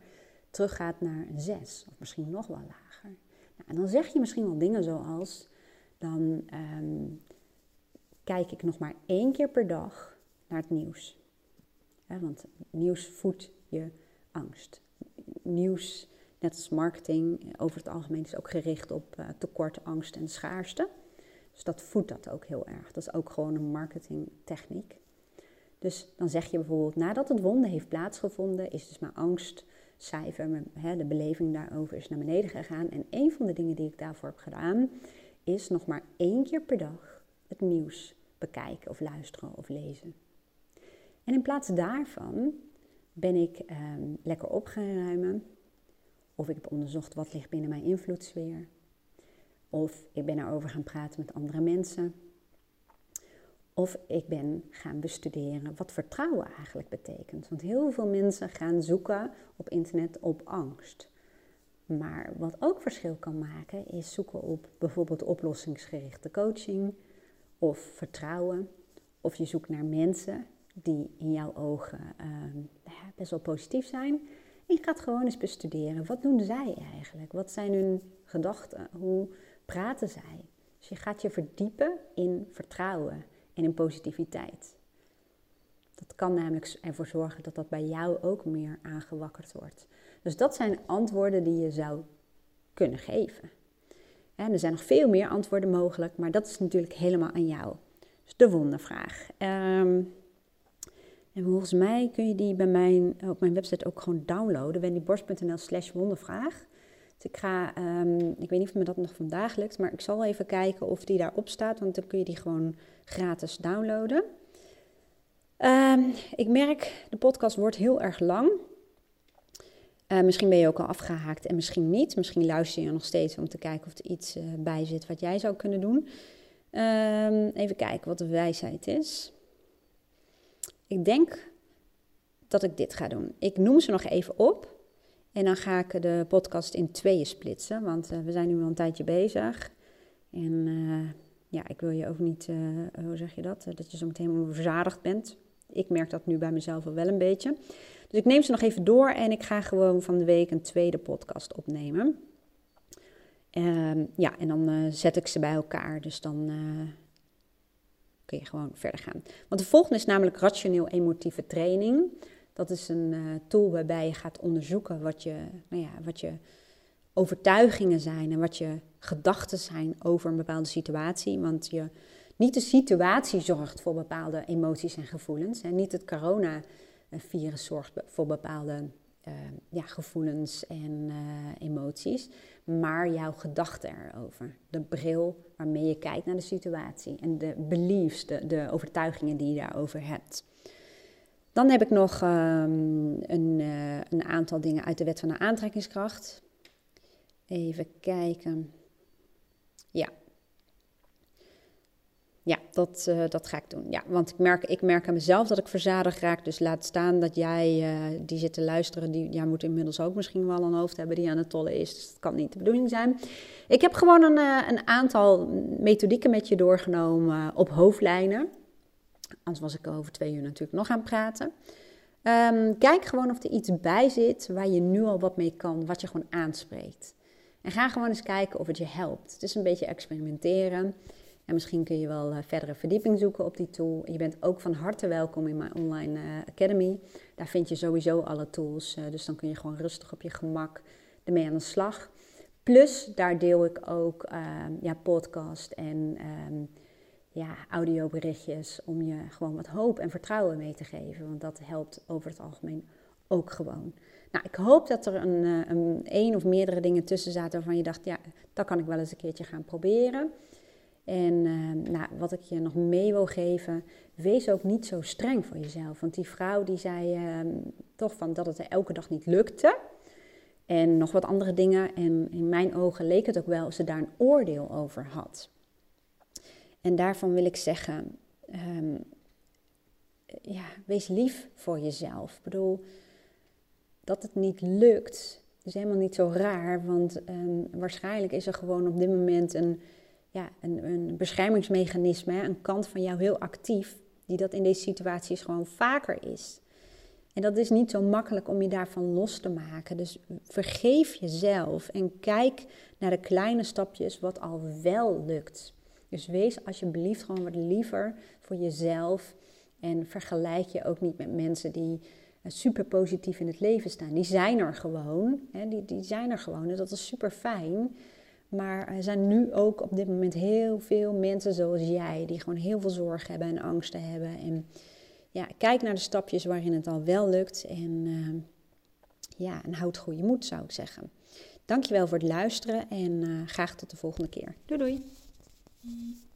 teruggaat naar een 6 of misschien nog wel lager? Nou, en dan zeg je misschien wel dingen zoals, dan ehm, kijk ik nog maar één keer per dag naar het nieuws. want nieuws voedt je angst. Nieuws, net als marketing, over het algemeen is ook gericht op uh, tekort, angst en schaarste. Dus dat voedt dat ook heel erg. Dat is ook gewoon een marketingtechniek. Dus dan zeg je bijvoorbeeld, nadat het wonder heeft plaatsgevonden, is dus mijn angstcijfer, hè, de beleving daarover is naar beneden gegaan. En een van de dingen die ik daarvoor heb gedaan, is nog maar één keer per dag het nieuws bekijken of luisteren of lezen. En in plaats daarvan ben ik ehm, lekker op gaan ruimen. Of ik heb onderzocht wat ligt binnen mijn invloedssfeer. Of ik ben erover gaan praten met andere mensen. Of ik ben gaan bestuderen wat vertrouwen eigenlijk betekent. Want heel veel mensen gaan zoeken op internet op angst. Maar wat ook verschil kan maken is zoeken op bijvoorbeeld oplossingsgerichte coaching of vertrouwen. Of je zoekt naar mensen die in jouw ogen ehm, best wel positief zijn. En je gaat gewoon eens bestuderen. Wat doen zij eigenlijk? Wat zijn hun gedachten? Hoe praten zij? Dus je gaat je verdiepen in vertrouwen en in positiviteit. Dat kan namelijk ervoor zorgen dat dat bij jou ook meer aangewakkerd wordt. Dus dat zijn antwoorden die je zou kunnen geven. En er zijn nog veel meer antwoorden mogelijk, maar dat is natuurlijk helemaal aan jou. Dus de wondervraag. Um, en volgens mij kun je die bij mijn, op mijn website ook gewoon downloaden. wendyborst.nl slash wondervraag. Dus ik ga, um, ik weet niet of me dat nog vandaag lukt, maar ik zal even kijken of die daarop staat, want dan kun je die gewoon gratis downloaden. Um, ik merk, de podcast wordt heel erg lang. Uh, misschien ben je ook al afgehaakt en misschien niet. Misschien luister je nog steeds om te kijken of er iets uh, bij zit wat jij zou kunnen doen. Um, even kijken wat de wijsheid is. Ik denk dat ik dit ga doen. Ik noem ze nog even op. En dan ga ik de podcast in tweeën splitsen. Want uh, we zijn nu al een tijdje bezig. En uh, ja, ik wil je ook niet, uh, hoe zeg je dat? dat je zo meteen verzadigd bent. Ik merk dat nu bij mezelf wel een beetje. Dus ik neem ze nog even door en ik ga gewoon van de week een tweede podcast opnemen. Uh, ja, en dan zet ik ze bij elkaar. Dus dan kun je gewoon verder gaan. Want de volgende is namelijk rationeel-emotieve training. Dat is een uh, tool waarbij je gaat onderzoeken wat je, nou ja, wat je overtuigingen zijn en wat je gedachten zijn over een bepaalde situatie. Want je, niet de situatie zorgt voor bepaalde emoties en gevoelens. En niet het coronavirus zorgt voor bepaalde uh, ja, gevoelens en uh, emoties, maar jouw gedachten erover. De bril waarmee je kijkt naar de situatie en de beliefs, de, de overtuigingen die je daarover hebt. Dan heb ik nog um, een, uh, een aantal dingen uit de wet van de aantrekkingskracht. Even kijken. Ja, ja, dat, uh, dat ga ik doen. Ja, want ik merk, ik merk aan mezelf dat ik verzadigd raak. Dus laat staan dat jij, uh, die zit te luisteren, die jij moet inmiddels ook misschien wel een hoofd hebben die aan het tollen is. Dus dat kan niet de bedoeling zijn. Ik heb gewoon een, een aantal methodieken met je doorgenomen op hoofdlijnen. Anders was ik over twee uur natuurlijk nog aan praten. Um, kijk gewoon of er iets bij zit waar je nu al wat mee kan, wat je gewoon aanspreekt. En ga gewoon eens kijken of het je helpt. Het is een beetje experimenteren. En misschien kun je wel uh, verdere verdieping zoeken op die tool. Je bent ook van harte welkom in mijn online uh, academy. Daar vind je sowieso alle tools. Uh, dus dan kun je gewoon rustig op je gemak ermee aan de slag. Plus, daar deel ik ook ehm, ja, podcast en um, ja, audioberichtjes om je gewoon wat hoop en vertrouwen mee te geven. Want dat helpt over het algemeen ook gewoon. Nou, ik hoop dat er een, eh, een, of meerdere dingen tussen zaten waarvan je dacht, ja, dat kan ik wel eens een keertje gaan proberen. En uh, nou, wat ik je nog mee wil geven, wees ook niet zo streng voor jezelf. Want die vrouw die zei uh, toch van dat het elke dag niet lukte. En nog wat andere dingen. En in mijn ogen leek het ook wel of ze daar een oordeel over had. En daarvan wil ik zeggen, um, ja, wees lief voor jezelf. Ik bedoel, dat het niet lukt, is helemaal niet zo raar. Want um, waarschijnlijk is er gewoon op dit moment een, ja, een, een beschermingsmechanisme, een kant van jou heel actief, die dat in deze situaties gewoon vaker is. En dat is niet zo makkelijk om je daarvan los te maken. Dus vergeef jezelf en kijk naar de kleine stapjes wat al wel lukt. Dus wees alsjeblieft gewoon wat liever voor jezelf. En vergelijk je ook niet met mensen die eh, super positief in het leven staan. Die zijn er gewoon. Hè? Die, die zijn er gewoon en dat is super fijn. Maar er zijn nu ook op dit moment heel veel mensen zoals jij, die gewoon heel veel zorgen hebben en angsten hebben. En ja, kijk naar de stapjes waarin het al wel lukt. En uh, ja, en houd goede moed, zou ik zeggen. Dankjewel voor het luisteren en uh, graag tot de volgende keer. Doei doei! Mm.